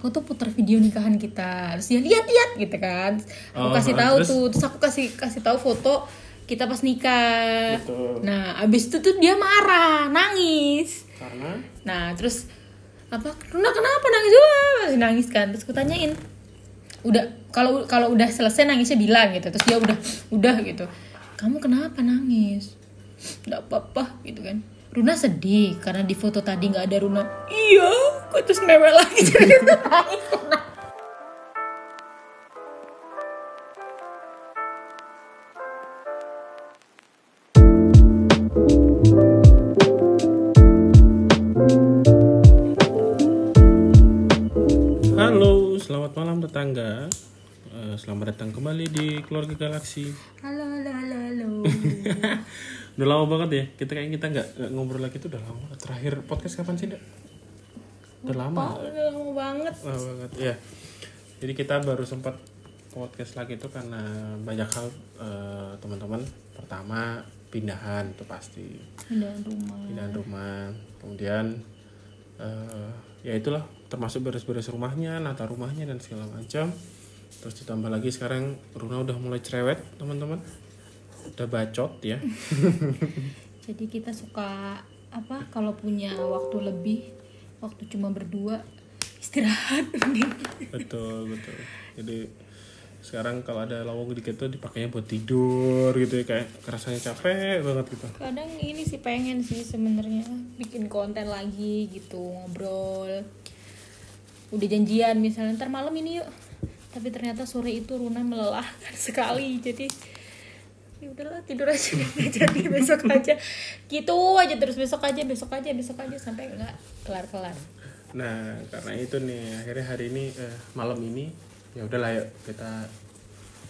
aku tuh putar video nikahan kita. Terus dia lihat lihat gitu kan. Aku Oh, kasih ah, tahu terus? tuh terus aku kasih kasih tahu foto kita pas nikah. Betul. nah abis itu tuh dia marah nangis. Karena? Nah terus apa? Runa kenapa nangis? Masih nangis kan. Terus aku tanyain udah kalau kalau udah selesai nangisnya bilang gitu. Terus dia udah udah gitu. Kamu kenapa nangis? Nggak apa-apa gitu kan Runa sedih karena di foto tadi nggak ada Runa iya kok terus mewek lagi jadi nangis Halo, selamat malam tetangga. Eh, selamat datang kembali di keluarga galaksi. halo halo halo halo Udah lama banget ya. Kita kayak kita nggak ngobrol lagi tuh udah lama. Terakhir podcast kapan sih? Udah lama. udah lama banget Lama banget. Ya. Jadi kita baru sempat podcast lagi itu karena banyak hal eh, teman-teman. Pertama pindahan itu pasti. pindahan rumah pindahan rumah kemudian eh, ya itulah termasuk beres-beres rumahnya nata rumahnya dan segala macam terus ditambah lagi sekarang Runa udah mulai cerewet teman-teman udah bacot ya. Jadi kita suka apa kalau punya waktu lebih waktu cuma berdua istirahat. Betul betul. Jadi sekarang kalau ada lowong dikit tuh dipakainya buat tidur gitu ya kayak kerasanya capek banget gitu. Kadang ini sih pengen sih sebenarnya bikin konten lagi gitu ngobrol. Udah janjian misalnya ntar malam ini yuk. Tapi ternyata sore itu Runa melelahkan sekali jadi udahlah tidur aja jadi besok aja gitu aja terus besok aja besok aja besok aja sampai nggak kelar kelar Nah, karena itu nih akhirnya hari ini eh, malam ini ya udahlah yuk kita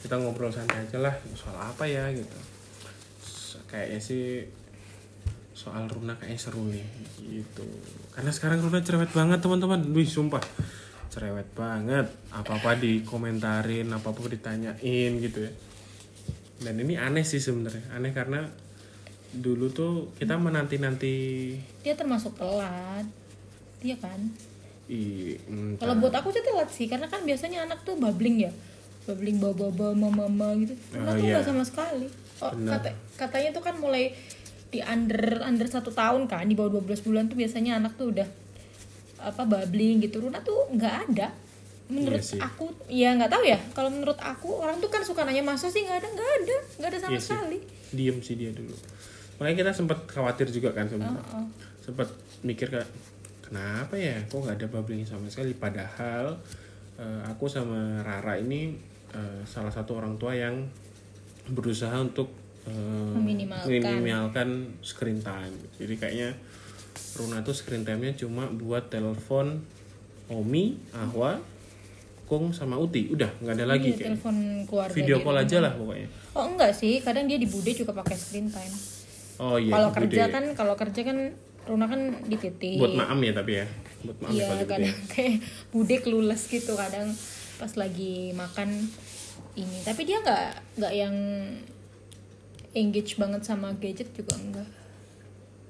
kita ngobrol santai aja lah soal apa ya gitu. Kayaknya sih soal Runa kayaknya seru nih gitu. Karena sekarang Runa cerewet banget teman-teman. Wih, sumpah. Cerewet banget. Apa-apa dikomentarin, apa-apa ditanyain gitu ya. Dan ini aneh sih sebenarnya. Aneh karena dulu tuh kita menanti-nanti dia termasuk telat dia kan. Kalau buat aku sih telat sih, karena kan biasanya anak tuh babbling ya, babbling bawa bawa mama mama gitu. Karena Oh, tuh iya. sama sekali. Oh, kata, katanya tuh kan mulai di under under satu tahun kan, di bawah 12 bulan tuh biasanya anak tuh udah apa babbling gitu. Runa tuh nggak ada. Menurut Iya sih. aku, ya nggak tahu ya. Kalau menurut aku orang tuh kan suka nanya masa sih nggak ada, nggak ada, nggak ada sama Iya sih. sekali. diem sih dia dulu makanya kita sempat khawatir juga kan sebenarnya Heeh. sempat mikir kayak kenapa ya kok nggak ada bubbling sama sekali padahal eh, aku sama Rara ini eh, salah satu orang tua yang berusaha untuk eh, Meminimalkan. meminimalkan screen time jadi kayaknya Runa tuh screen time-nya cuma buat telepon Omi, Ahwa, Kung sama Uti. Udah nggak ada lagi Iya, kayak telepon keluarga video call aja lah pokoknya. Oh enggak sih, kadang dia di bude juga pakai screen time. oh iya kalau kerja Bude. kan kalau kerja kan Runa kan di titik buat maam ya tapi ya. Buat maam iya ya kadang ya. kayak bude kelulus gitu kadang pas lagi makan ini. Tapi dia nggak nggak yang engage banget sama gadget juga enggak.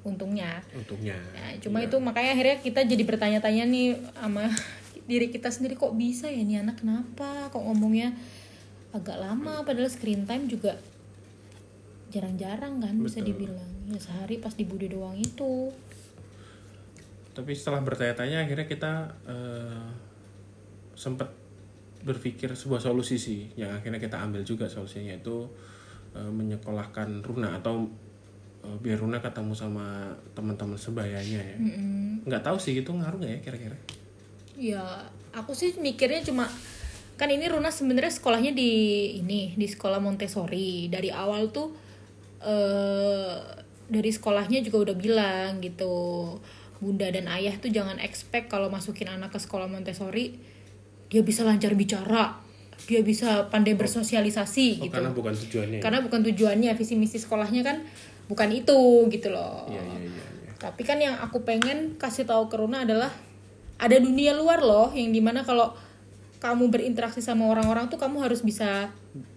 Untungnya. Untungnya. Nah, cuma itu makanya akhirnya kita jadi bertanya-tanya nih sama diri kita sendiri kok bisa ya nih anak? Kenapa? Kok ngomongnya agak lama? Padahal screen time juga jarang-jarang kan bisa Betul. dibilang. Ya sehari pas di bude doang itu. Tapi setelah bertanya-tanya akhirnya kita eh, sempat berpikir sebuah solusi sih yang akhirnya kita ambil juga solusinya itu eh, menyekolahkan Runa atau eh, biar Runa ketemu sama teman-teman sebayanya ya. Mm-mm. nggak tahu sih itu ngaruh nggak ya kira-kira ya aku sih mikirnya cuma kan ini Runa sebenarnya sekolahnya di ini di sekolah Montessori dari awal tuh eh dari sekolahnya juga udah bilang gitu bunda dan ayah tuh jangan expect kalau masukin anak ke sekolah Montessori dia bisa lancar bicara dia bisa pandai bersosialisasi oh, gitu karena bukan tujuannya ya? karena bukan tujuannya visi misi sekolahnya kan bukan itu gitu loh iya iya iya iya. tapi kan yang aku pengen kasih tahu ke Runa adalah ada dunia luar loh yang di mana kalau kamu berinteraksi sama orang-orang tuh kamu harus bisa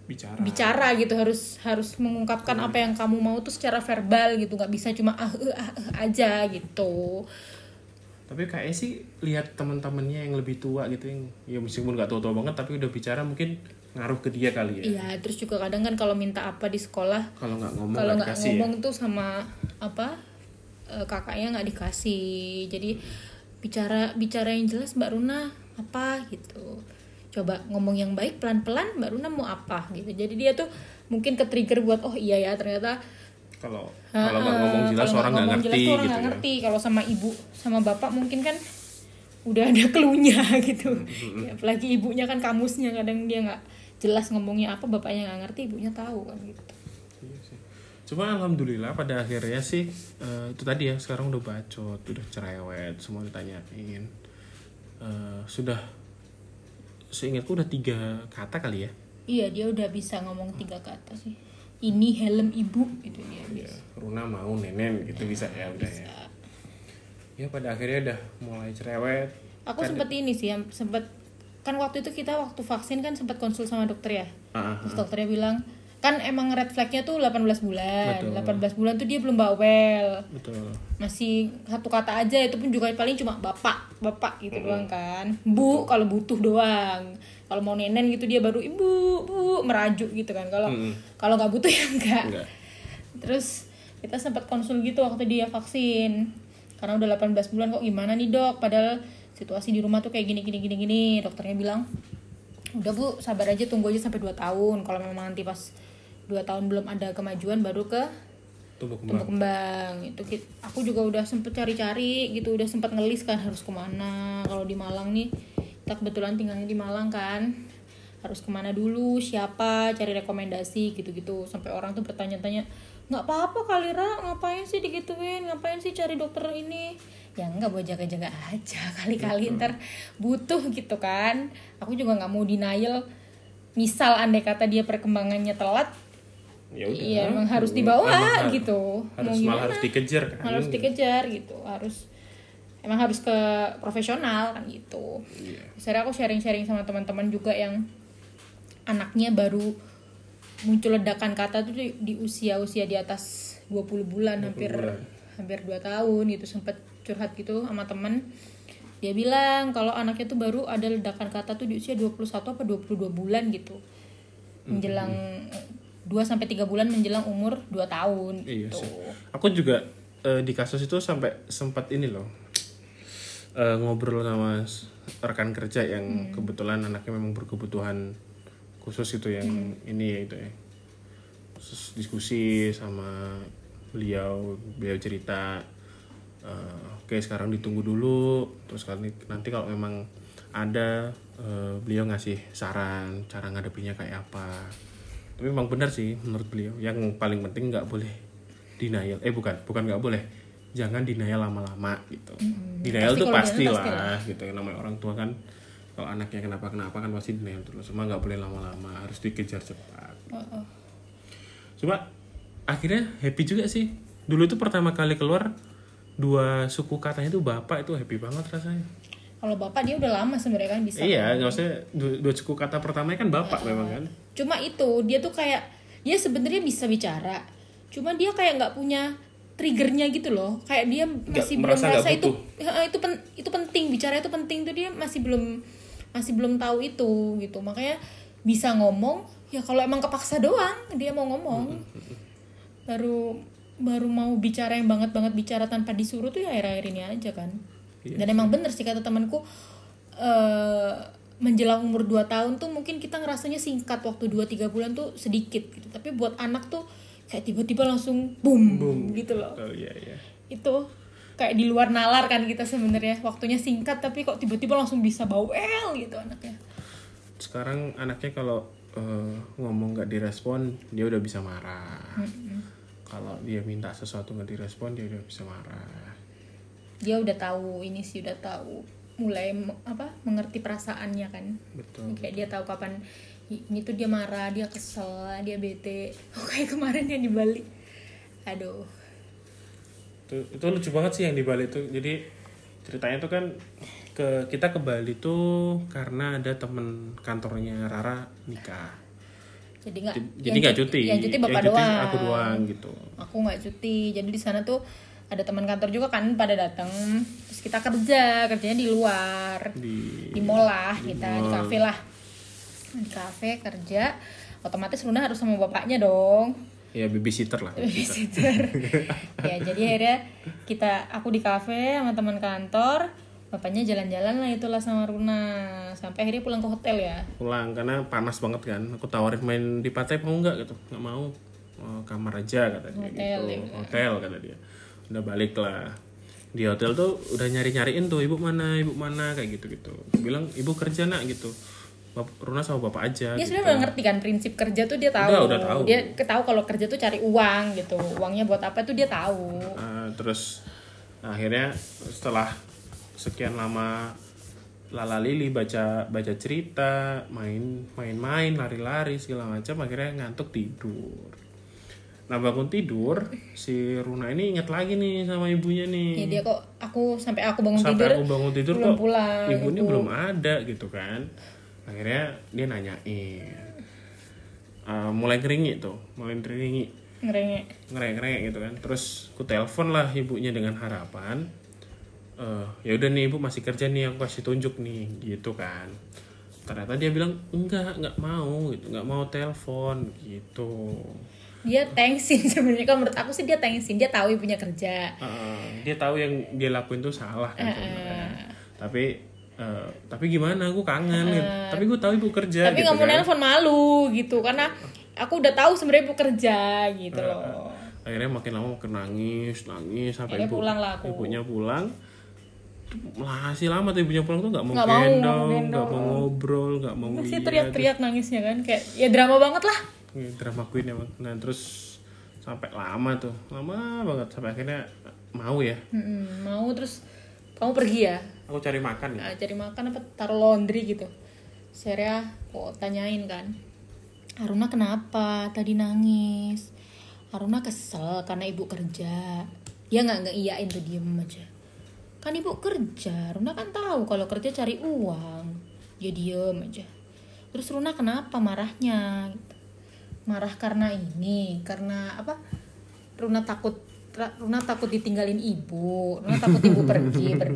bicara. bicara gitu harus harus mengungkapkan apa yang kamu mau tuh secara verbal gitu nggak bisa cuma ah eh, ah eh aja gitu. Tapi kayaknya sih lihat teman-temannya yang lebih tua gitu yang ya meskipun nggak tua-tua banget tapi udah bicara mungkin ngaruh ke dia kali ya. Iya, terus juga kadang kan kalau minta apa di sekolah, kalau nggak ngomong kalau nggak ya? ngomong tuh sama apa eh, kakaknya nggak dikasih. Jadi bicara bicara yang jelas Mbak Runa apa gitu. Coba ngomong yang baik pelan-pelan Mbak Runa mau apa gitu. Jadi dia tuh mungkin ke trigger buat oh iya ya ternyata kalau kalau nggak ngomong jelas orang nggak ngomong ngerti jelas orang gitu nggak ya ngerti kalau sama ibu sama bapak mungkin kan udah ada cluenya gitu Ya, apalagi ibunya kan kamusnya kadang dia nggak jelas ngomongnya apa bapaknya nggak ngerti ibunya tahu kan gitu Iya sih. Cuma alhamdulillah pada akhirnya sih eh, itu tadi ya sekarang udah bacot, udah cerewet, semua ditanyain. Eh, sudah seingatku udah tiga kata kali ya. iya dia udah bisa ngomong tiga kata sih ini helm ibu gitu dia Ya, Runa mau nenen gitu bisa ya udah ya. Ya pada akhirnya udah mulai cerewet. aku sempet ini sih yang sempet kan waktu itu kita waktu vaksin kan sempat konsul sama dokter ya Ah, ah, Terus dokternya bilang kan emang red flagnya tuh 18 bulan. Betul. 18 bulan tuh dia belum bawel. Betul. masih satu kata aja itu pun juga paling cuma bapak bapak gitu doang kan. Bu kalau butuh doang. Kalau mau nenen gitu dia baru ibu bu merajuk gitu kan. Kalau Mm-mm. kalau nggak butuh ya enggak Enggak. terus kita sempat konsul gitu waktu dia vaksin. Karena udah 18 bulan kok gimana nih dok? Padahal situasi di rumah tuh kayak gini gini gini gini. Dokternya bilang udah bu sabar aja tunggu aja sampai 2 tahun. Kalau memang nanti pas 2 tahun belum ada kemajuan baru ke Tumbuh kembang. tumbuh kembang. Itu aku juga udah sempet cari-cari gitu udah sempat ngelis kan harus ke mana. Kalau di Malang nih kita kebetulan tinggalnya di Malang kan. Harus ke mana dulu siapa cari rekomendasi gitu-gitu. Sampai orang tuh bertanya-tanya nggak apa-apa kali Ra ngapain sih digituin? Ngapain sih cari dokter ini? Ya nggak buat jaga-jaga aja kali-kali ntar butuh gitu kan. Aku juga nggak mau denial. Misal andai kata dia perkembangannya telat Ya udah. Iya, emang harus Emang dibawa har- gitu. Harus Mau malah harus dikejar kan. harus dikejar gitu harus emang harus ke profesional kan gitu Iya. Misalnya aku sharing-sharing sama teman-teman juga yang anaknya baru muncul ledakan kata tuh di, usia-usia di atas 20 bulan 20 hampir bulan. hampir 2 tahun gitu sempet curhat gitu sama temen dia bilang kalau anaknya tuh baru ada ledakan kata tuh di usia 21 apa 22 bulan gitu menjelang 2 sampai 3 bulan menjelang umur 2 tahun Iya gitu. sih. Aku juga eh, di kasus itu sampai sempat ini loh eh, ngobrol sama rekan kerja yang kebetulan anaknya memang berkebutuhan khusus itu yang ini ya itu ya. Terus diskusi sama beliau, beliau cerita eh, oke sekarang ditunggu dulu terus kali nanti kalau memang ada eh, beliau ngasih saran cara ngadepinya kayak apa tapi memang benar sih menurut beliau. Yang paling penting nggak boleh denial. Eh bukan. Bukan nggak boleh. Jangan denial lama-lama gitu. Denial Pasti tuh pasti lah. gitu. Namanya orang tua kan kalau anaknya kenapa kenapa kan pasti denial terus. Cuma nggak boleh lama-lama. Harus dikejar cepat. Heeh. cuma akhirnya happy juga sih. Dulu itu pertama kali keluar dua suku katanya itu bapak itu happy banget rasanya kalau bapak dia udah lama sebenarnya kan bisa iya nggak usah dua, dua suku kata pertamanya kan bapak memang kan. Cuma itu dia tuh kayak dia sebenarnya bisa bicara cuma dia kayak nggak punya triggernya gitu loh. Kayak dia masih belum merasa merasa itu itu pen- itu penting bicara itu penting tuh dia masih belum masih belum tahu itu gitu. Makanya bisa ngomong ya kalau emang kepaksa doang dia mau ngomong. Baru baru mau bicara yang banget banget bicara tanpa disuruh tuh ya akhir-akhir ini aja kan Iya dan emang bener sih kata temanku eh menjelang umur 2 tahun tuh mungkin kita ngerasanya singkat waktu 2-3 bulan tuh sedikit gitu. Tapi buat anak tuh kayak tiba-tiba langsung boom, gitu loh. Oh iya iya. Itu kayak di luar nalar kan kita sebenarnya. Waktunya singkat tapi kok tiba-tiba langsung bisa bawel gitu anaknya. Sekarang anaknya kalau eh, ngomong nggak direspon dia udah bisa marah. Kalau dia minta sesuatu nggak direspon dia udah bisa marah dia udah tahu ini sih udah tahu mulai apa mengerti perasaannya kan. Betul kayak dia tahu kapan "Ih, ini tuh dia marah dia kesel dia bete. Oh, kayak kemarin yang di Bali. Aduh. Itu itu lucu banget sih yang di Bali tuh. Jadi ceritanya tuh kan ke kita ke Bali tuh karena ada temen kantornya Rara nikah. Jadi nggak jadi nggak cut- cuti. yang cuti bapak Yang doang. aku doang gitu. Aku nggak cuti. Jadi di sana tuh ada teman kantor juga kan pada datang terus kita kerja kerjanya di luar. Di di mall lah kita di kafe lah. Di kafe kerja otomatis Luna harus sama bapaknya dong. Ya babysitter lah babysitter. Ya jadi akhirnya kita aku di kafe sama teman kantor bapaknya jalan-jalan lah itulah sama Runa. Sampai akhirnya pulang ke hotel ya. Pulang karena panas banget kan. Aku tawarin main di pantai mau nggak gitu. Nggak mau Oh, kamar aja kata dia Hotel, gitu hotel kata dia udah balik lah. Di hotel tuh udah nyari nyariin tuh ibu mana ibu mana kayak gitu gitu bilang ibu kerja nak gitu. Bap Runa sama bapak aja dia gitu. sebenarnya udah ngerti kan prinsip kerja tuh dia tahu. Udah, udah tahu. dia tahu kalau kerja tuh cari uang gitu. Uangnya buat apa tuh dia tahu. Ah, terus akhirnya setelah sekian lama Lala Lili baca baca cerita main main-main lari-lari segala macam akhirnya ngantuk tidur nah bangun tidur si Runa ini inget lagi nih sama ibunya nih. Ya dia kok aku sampai aku bangun sampai tidur aku bangun tidur belum kok pulang ibunya belum ada gitu kan. Akhirnya dia nanyain. Ah, mulai keringi tuh mulai keringi ngerengek ngereng-ngereng gitu kan. Terus ku telepon lah ibunya dengan harapan eh ya udah nih ibu masih kerja nih aku kasih tunjuk nih gitu kan. Ternyata dia bilang enggak nggak mau gitu. Nggak mau telepon gitu dia thanksin sebenarnya. Kalau menurut aku sih dia thanksin. Dia tahu ibunya kerja. Eh, dia tahu yang dia lakuin tuh salah kan sebenarnya. tapi eh, tapi gimana? Aku kangen gitu. tapi gue tahu ibu kerja tapi gitu nggak mau kan. nelpon malu gitu karena aku udah tahu sebenarnya ibu kerja gitu Eh, loh. Akhirnya makin lama makin nangis nangis sampai Akhirnya ibu pulang lah aku. ibunya pulang. Masih lama tuh ibunya pulang tuh nggak mau mau gendong nggak mau ngobrol nggak mau masih teriak-teriak nangisnya kan kayak ya drama banget lah Ini drama queen emang nah terus sampai lama tuh. Lama banget sampai akhirnya mau ya? Mm-mm, mau terus kamu pergi ya? Aku cari makan ya? Nah, cari makan apa taruh laundry gitu. Seria kok tanyain kan. Aruna kenapa tadi nangis? Aruna kesel karena ibu kerja. Dia nggak ngeiyain tuh diem aja. Kan ibu kerja Runa kan tahu kalau kerja cari uang. Dia diem aja. Terus Runa kenapa marahnya? gitu. Marah karena ini karena apa? Runa takut Runa takut ditinggalin ibu Runa takut ibu pergi ber,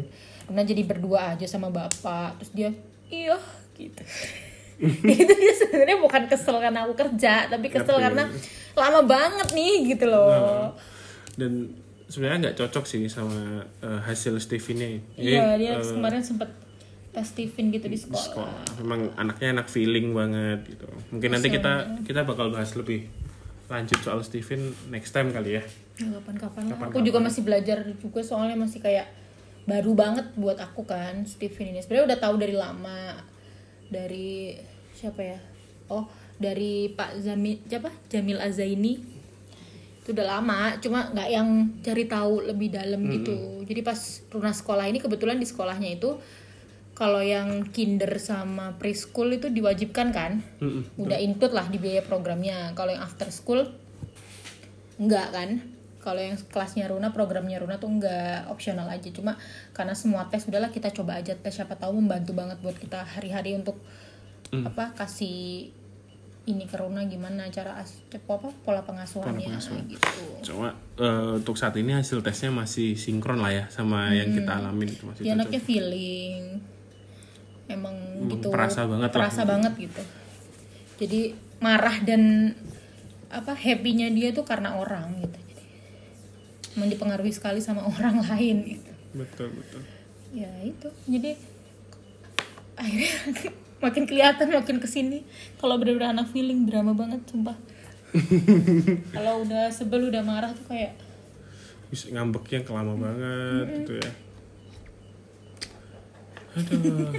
Runa jadi berdua aja sama bapak terus dia iya gitu. Itu dia sebenarnya bukan kesel karena aku kerja tapi kesel Ngerti. karena lama banget nih gitu loh. Dan sebenarnya nggak cocok sih sama eh, hasil Stevie-nya. Iya Jadi, dia eh, kemarin sempet tes Stephen gitu di sekolah, sekolah. Memang anaknya anak feeling banget gitu. Mungkin nanti kita kita bakal bahas lebih lanjut soal Steven next time kali ya. Ya, kapan-kapan. Lah. aku juga masih belajar juga soalnya masih kayak baru banget buat aku kan Stephen ini. Sebenarnya udah tahu dari lama dari siapa ya? Oh dari Pak Zamil siapa? Jamil Azaini. Itu udah lama cuma nggak yang cari tahu lebih dalam gitu. Jadi pas Runa sekolah ini kebetulan di sekolahnya itu kalau yang kinder sama preschool itu diwajibkan kan? Mm-mm. udah include lah di biaya programnya. Kalau yang after school enggak kan? Kalau yang kelasnya Runa programnya Runa tuh enggak opsional aja. Cuma karena semua tes udahlah kita coba aja tes. Siapa tahu membantu banget buat kita hari-hari untuk apa kasih ini ke Runa gimana cara as, apa pola pengasuhannya gitu. Cuma eh, untuk saat ini hasil tesnya masih sinkron lah ya sama yang kita alamin itu masih dia cocok. anaknya feeling emang gitu perasa banget lah. perasa banget gitu. Jadi marah dan apa happy-nya dia tuh karena orang gitu. Jadi emang dipengaruhi sekali sama orang lain gitu. Betul betul. Ya itu. Jadi akhirnya makin kelihatan makin ke sini. Kalau bener-bener anak feeling drama banget sumpah. Kalau udah sebel udah marah tuh kayak bisa ngambeknya kelama banget gitu ya aduh.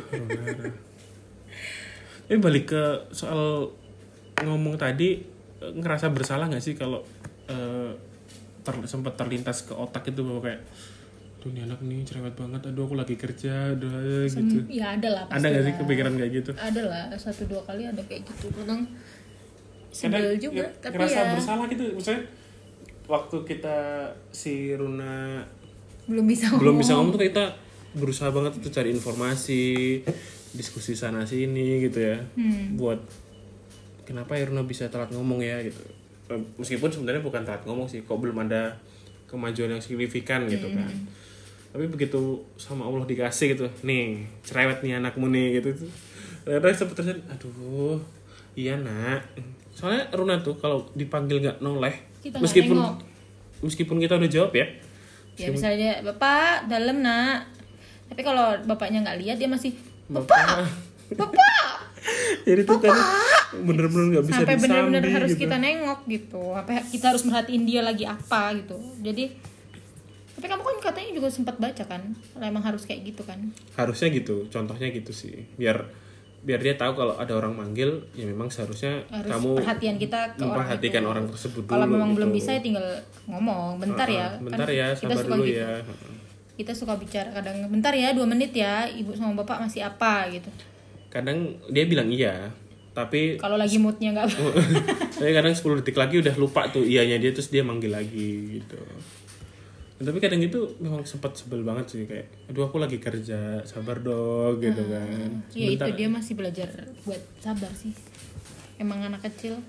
Eh balik ke soal ngomong tadi eh, ngerasa bersalah nggak sih kalau eh, ter- sempat terlintas ke otak itu bahwa kayak tuh ini anak nih cerewet banget. Aduh aku lagi kerja aduh gitu. ya ada lah ada nggak sih kepikiran kayak gitu? Ada lah satu dua kali ada kayak gitu. Kadang sebel juga ya, tapi ngerasa ya bersalah gitu. Misalnya waktu kita si Runa belum bisa belum bisa ngomong. ngomong tuh kita berusaha banget tuh cari informasi diskusi sana sini gitu ya. Hmm. buat kenapa Irna bisa telat ngomong ya gitu. Eh, meskipun sebenarnya bukan telat ngomong sih kok belum ada kemajuan yang signifikan gitu kan. Hmm. tapi begitu sama Allah dikasih gitu nih cerewet nih anakmu nih gitu. Ternyata terjadi aduh iya nak. Soalnya Runa tuh kalau dipanggil nggak noleh Kita meskipun nengok. meskipun kita udah jawab ya. Ya misalnya bapak dalam nak tapi kalau bapaknya nggak lihat dia masih bapak! Bapak! Jadi tuh kan bener-bener nggak bisa sampai disambi harus gitu. kita nengok gitu. Sampai kita harus merhatiin dia lagi apa gitu. Jadi tapi kamu kan katanya juga sempat baca kan? Emang harus kayak gitu kan? Harusnya gitu contohnya gitu sih. Biar biar dia tahu kalau ada orang manggil ya memang seharusnya harus kamu perhatian kita ke orang memperhatikan itu. orang tersebut dulu kalau memang gitu. belum bisa ya tinggal ngomong bentar ya. Ah, bentar Kan ya sabar dulu gitu. ya kita suka bicara kadang bentar ya dua menit ya ibu sama bapak masih apa? Gitu. Kadang dia bilang iya tapi kalau lagi moodnya nggak tapi kadang 10 detik lagi udah lupa tuh iyanya dia terus dia manggil lagi gitu. Tapi kadang itu memang sempat sebel banget sih kayak aduh aku lagi kerja sabar dong gitu kan. ya itu dia masih belajar buat sabar sih. Emang anak kecil.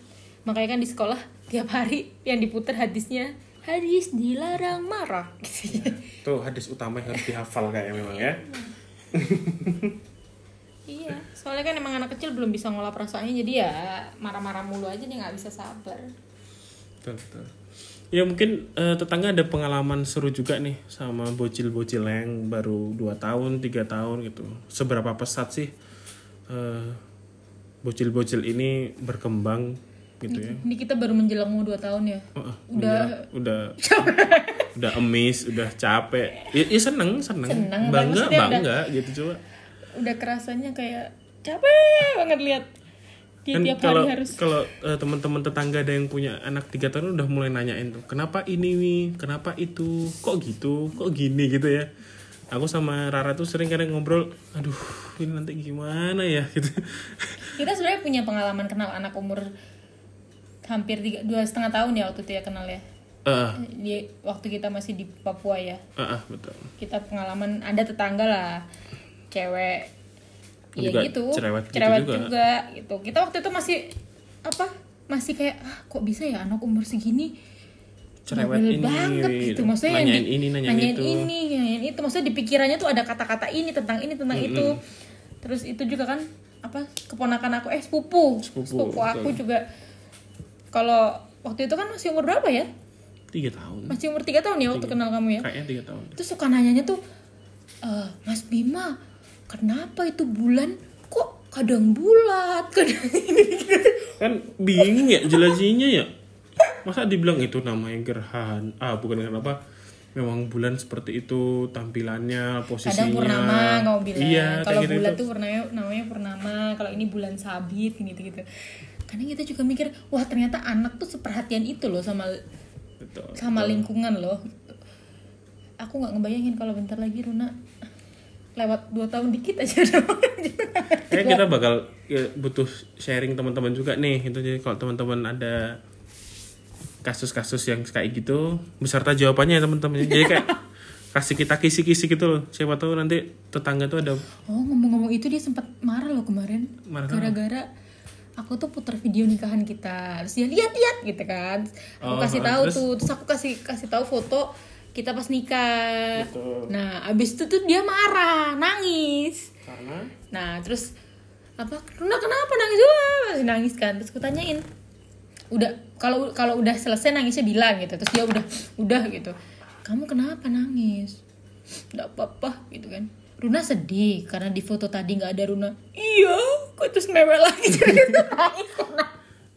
Makanya kan di sekolah tiap hari yang diputar hadisnya hadis dilarang marah gitu ya. tuh hadis utama yang harus dihafal kayak memang ya iya soalnya kan emang anak kecil belum bisa ngolah perasaannya jadi ya marah-marah mulu aja dia nggak bisa sabar Betul, betul. Ya mungkin eh, tetangga ada pengalaman seru juga nih sama bocil-bocil yang baru 2 tahun, tiga tahun gitu. Seberapa pesat sih eh, bocil-bocil ini berkembang gitu ya? ini kita baru menjelang mau dua tahun ya? Oh, ah, Udah- udah udah emis, udah capek. Ya, ya seneng, seneng, Seneng, bangga, udah- bangga gitu coba. udah kerasanya kayak capek banget lihat. Dia Kan tiap kalau hari harus kalau eh, teman-teman tetangga ada yang punya anak tiga tahun udah mulai nanyain tuh kenapa ini nih kenapa itu? Kok gitu? Kok gini? gitu ya. Aku sama Rara tuh sering kadang ngobrol aduh ini nanti gimana ya? gitu. Kita sebenarnya punya pengalaman kenal anak umur hampir tiga dua setengah tahun ya waktu itu ya kenal ya? Ah di waktu kita masih di Papua ya? Ah, betul. Kita pengalaman ada tetangga lah cewek. Ya Juga gitu cerewet gitu juga. juga. gitu. Kita waktu itu masih apa masih kayak ah, kok bisa ya anak umur segini? Cerewet ini, banget gitu. gitu. maksudnya yang Nanyain di- ini, nanyain itu. ini nanyain itu. Maksudnya di pikirannya tuh ada kata-kata ini tentang ini tentang itu. Terus itu juga kan apa keponakan aku eh sepupu Sepupu, aku betul. juga kalau waktu itu kan masih umur berapa ya? Tiga tahun. Masih umur tiga tahun ya waktu kenal kamu ya? Kayaknya tiga tahun. Terus suka nanyanya tuh "Eh, Mas Bima kenapa itu bulan kok kadang bulat? Kadang ini. Kan bingung ya jelasinnya ya. Masa dibilang itu namanya gerhan ah bukan kenapa memang bulan seperti itu tampilannya posisinya. Kadang purnama kamu bilang. Iya kalau bulan itu. tuh namanya namanya purnama kalau ini bulan sabit gitu gitu karena kita juga mikir wah ternyata anak tuh seperhatian itu loh sama Betul. sama lingkungan loh. Aku nggak ngebayangin kalau bentar lagi Runa lewat dua tahun dikit aja. Kayak kita bakal ya, butuh sharing teman-teman juga nih. Itu jadi kalau teman-teman ada kasus-kasus yang kayak gitu beserta jawabannya ya teman-teman. Jadi kayak kasih kita kisi-kisi gitu loh. Siapa tahu nanti tetangga tuh ada oh ngomong-ngomong itu dia sempat marah loh kemarin. Marah gara-gara aku tuh putar video nikahan kita. Terus dia lihat-lihat gitu kan. Aku Oh, kasih ah, tahu terus? tuh. Terus aku kasih kasih tahu foto kita pas nikah. Betul. nah abis itu tuh dia marah nangis. Karena? Nah terus apa Runa kenapa nangis? Wah, masih nangis kan. Terus aku tanyain udah kalau kalau udah selesai nangisnya bilang gitu. Terus dia udah udah gitu. Kamu kenapa nangis? Nggak apa-apa gitu kan Runa sedih karena di foto tadi nggak ada Runa. Iya kok terus mewek lagi jadi nangis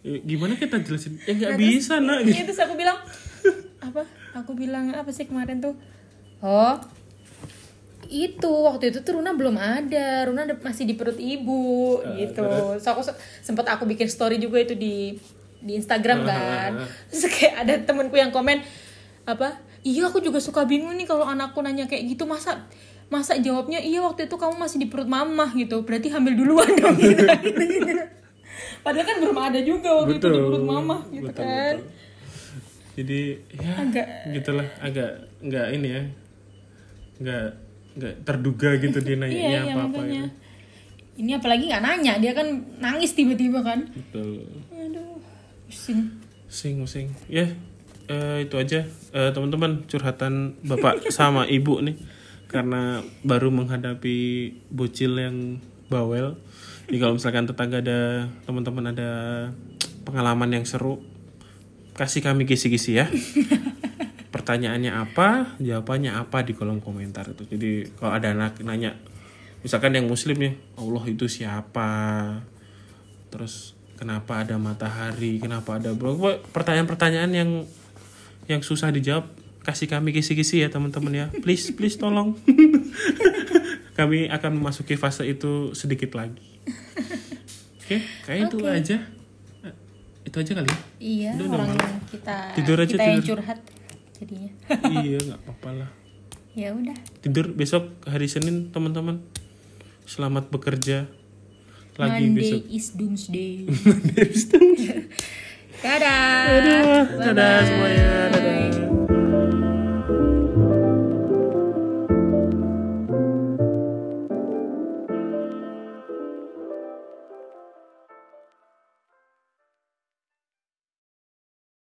ya, gimana kita jelasin? Ya nggak bisa nak. gitu. Iya, terus aku bilang apa? Aku bilang apa sih kemarin tuh? Oh itu waktu itu tuh Runa belum ada. Runa masih di perut ibu Eh, gitu. so aku se- sempet aku bikin story juga itu di di Instagram kan. terus kayak ada temenku yang komen apa? Iya aku juga suka bingung nih kalau anakku nanya kayak gitu masa masa jawabnya iya waktu itu kamu masih di perut mama gitu berarti hamil duluan dong gitu, gitu. padahal kan belum ada juga waktu itu di perut mama gitu betul, kan betul. jadi ya Agak. gitulah agak nggak ini ya nggak nggak terduga gitu dia nanya iya, iya apa apa makanya. gitu Ini apalagi nggak nanya, dia kan nangis tiba-tiba kan. betul Aduh, pusing. sing sing ya eh, itu aja Eh, teman-teman curhatan bapak sama ibu nih karena baru menghadapi bocil yang bawel. Jadi kalau misalkan tetangga ada teman-teman ada pengalaman yang seru, kasih kami kisi-kisi ya. Pertanyaannya apa, jawabannya apa di kolom komentar itu. Jadi kalau ada anak nanya, misalkan yang muslim ya, Allah itu siapa? Terus kenapa ada matahari? Kenapa ada pertanyaan-pertanyaan yang yang susah dijawab? Kasih kami kisi-kisi ya teman-teman ya. Please, please tolong. kami akan memasuki fase itu sedikit lagi. Oke, kayak itu aja. Itu aja kali ya. Iya, Udah, udah orang yang kita Tidur aja, kita yang tidur. curhat jadinya. iya, nggak apa-apa lah. ya udah. Tidur besok hari Senin teman-teman. Selamat bekerja. Lagi Monday besok. is doomsday. Dadah. Dadah, dadah semuanya. Dadah.